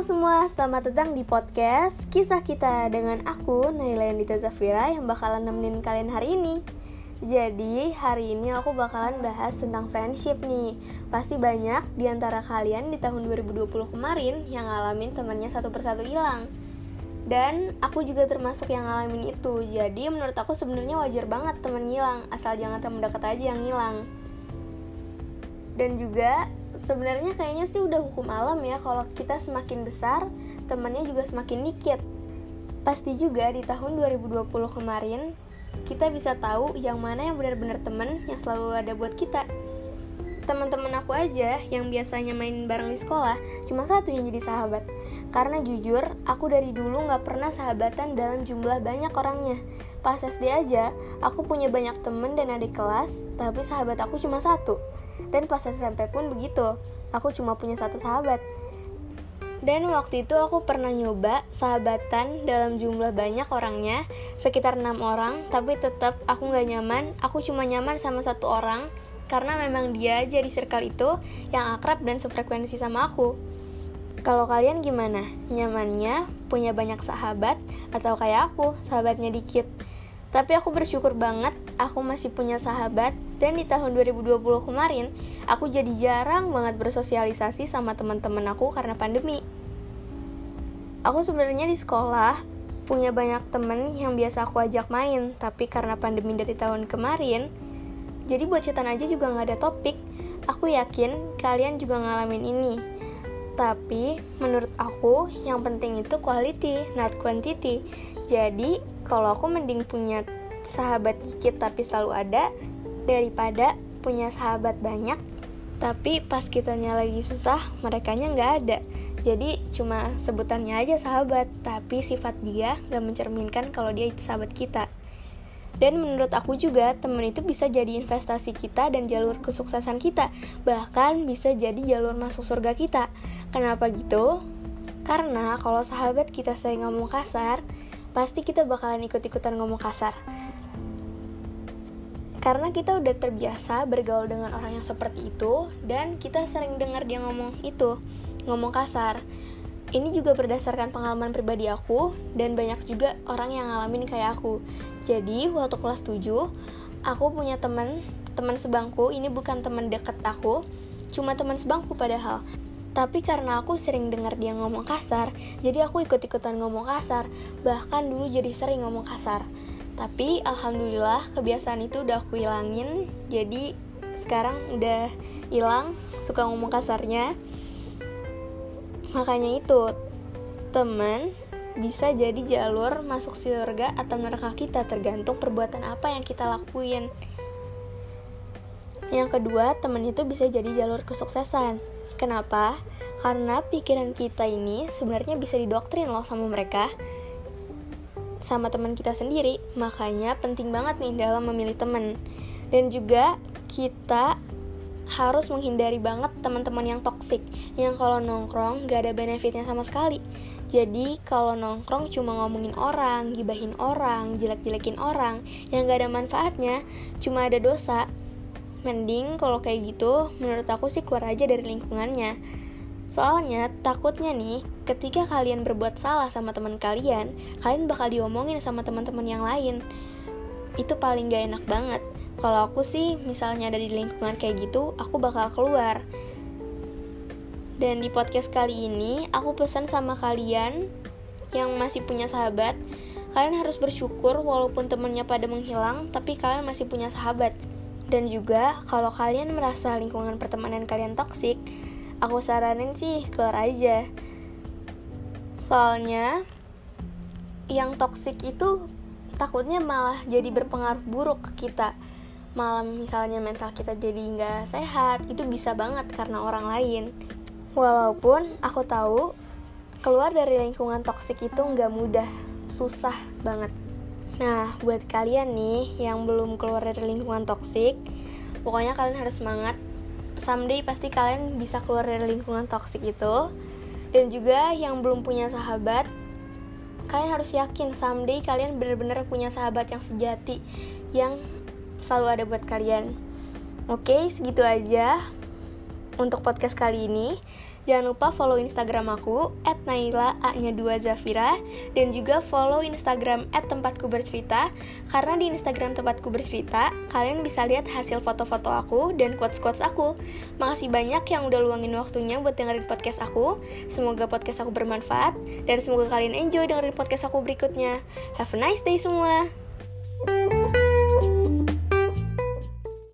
Semua, selamat datang di podcast Kisah Kita dengan aku, Naila Yandita Zafira yang bakalan nemenin kalian hari ini. Jadi, hari ini aku bakalan bahas tentang friendship nih. Pasti banyak di antara kalian di tahun 2020 kemarin yang ngalamin temannya satu persatu hilang. Dan aku juga termasuk yang ngalamin itu. Jadi menurut aku sebenarnya wajar banget teman ngilang asal jangan teman dekat aja yang ngilang dan juga sebenarnya kayaknya sih udah hukum alam ya kalau kita semakin besar temannya juga semakin dikit. Pasti juga di tahun 2020 kemarin kita bisa tahu yang mana yang benar-benar teman yang selalu ada buat kita. Teman-teman aku aja yang biasanya main bareng di sekolah cuma satu yang jadi sahabat. Karena jujur aku dari dulu nggak pernah sahabatan dalam jumlah banyak orangnya. Pas SD aja aku punya banyak temen dan adik kelas tapi sahabat aku cuma satu dan pas SMP pun begitu, aku cuma punya satu sahabat. Dan waktu itu aku pernah nyoba sahabatan dalam jumlah banyak orangnya, sekitar enam orang, tapi tetap aku nggak nyaman, aku cuma nyaman sama satu orang, karena memang dia aja di circle itu yang akrab dan sefrekuensi sama aku. Kalau kalian gimana? Nyamannya punya banyak sahabat atau kayak aku, sahabatnya dikit? Tapi aku bersyukur banget aku masih punya sahabat dan di tahun 2020 kemarin aku jadi jarang banget bersosialisasi sama teman-teman aku karena pandemi. Aku sebenarnya di sekolah punya banyak temen yang biasa aku ajak main, tapi karena pandemi dari tahun kemarin, jadi buat cetan aja juga nggak ada topik. Aku yakin kalian juga ngalamin ini. Tapi menurut aku yang penting itu quality, not quantity. Jadi kalau aku mending punya sahabat dikit tapi selalu ada daripada punya sahabat banyak tapi pas kitanya lagi susah mereka nya nggak ada jadi cuma sebutannya aja sahabat tapi sifat dia nggak mencerminkan kalau dia itu sahabat kita dan menurut aku juga, temen itu bisa jadi investasi kita dan jalur kesuksesan kita. Bahkan bisa jadi jalur masuk surga kita. Kenapa gitu? Karena kalau sahabat kita sering ngomong kasar, pasti kita bakalan ikut-ikutan ngomong kasar. Karena kita udah terbiasa bergaul dengan orang yang seperti itu, dan kita sering dengar dia ngomong itu, ngomong kasar ini juga berdasarkan pengalaman pribadi aku dan banyak juga orang yang ngalamin kayak aku. Jadi, waktu kelas 7, aku punya teman, teman sebangku, ini bukan teman deket aku, cuma teman sebangku padahal. Tapi karena aku sering dengar dia ngomong kasar, jadi aku ikut-ikutan ngomong kasar, bahkan dulu jadi sering ngomong kasar. Tapi alhamdulillah kebiasaan itu udah aku hilangin, jadi sekarang udah hilang suka ngomong kasarnya Makanya itu, teman bisa jadi jalur masuk surga atau neraka kita tergantung perbuatan apa yang kita lakuin. Yang kedua, teman itu bisa jadi jalur kesuksesan. Kenapa? Karena pikiran kita ini sebenarnya bisa didoktrin loh sama mereka sama teman kita sendiri. Makanya penting banget nih dalam memilih teman. Dan juga kita harus menghindari banget teman-teman yang toksik yang kalau nongkrong gak ada benefitnya sama sekali jadi kalau nongkrong cuma ngomongin orang gibahin orang jelek-jelekin orang yang gak ada manfaatnya cuma ada dosa mending kalau kayak gitu menurut aku sih keluar aja dari lingkungannya soalnya takutnya nih ketika kalian berbuat salah sama teman kalian kalian bakal diomongin sama teman-teman yang lain itu paling gak enak banget kalau aku sih misalnya ada di lingkungan kayak gitu, aku bakal keluar. Dan di podcast kali ini, aku pesan sama kalian yang masih punya sahabat, kalian harus bersyukur walaupun temennya pada menghilang, tapi kalian masih punya sahabat. Dan juga, kalau kalian merasa lingkungan pertemanan kalian toksik, aku saranin sih keluar aja. Soalnya, yang toksik itu takutnya malah jadi berpengaruh buruk ke kita. Malam misalnya mental kita jadi nggak sehat itu bisa banget karena orang lain. Walaupun aku tahu keluar dari lingkungan toksik itu nggak mudah susah banget. Nah buat kalian nih yang belum keluar dari lingkungan toksik pokoknya kalian harus semangat someday pasti kalian bisa keluar dari lingkungan toksik itu dan juga yang belum punya sahabat kalian harus yakin someday kalian benar-benar punya sahabat yang sejati yang selalu ada buat kalian. Oke, segitu aja untuk podcast kali ini. Jangan lupa follow Instagram aku at Naila A-nya 2 Zafira dan juga follow Instagram at tempatku bercerita karena di Instagram tempatku bercerita kalian bisa lihat hasil foto-foto aku dan quotes-quotes aku. Makasih banyak yang udah luangin waktunya buat dengerin podcast aku. Semoga podcast aku bermanfaat dan semoga kalian enjoy dengerin podcast aku berikutnya. Have a nice day semua.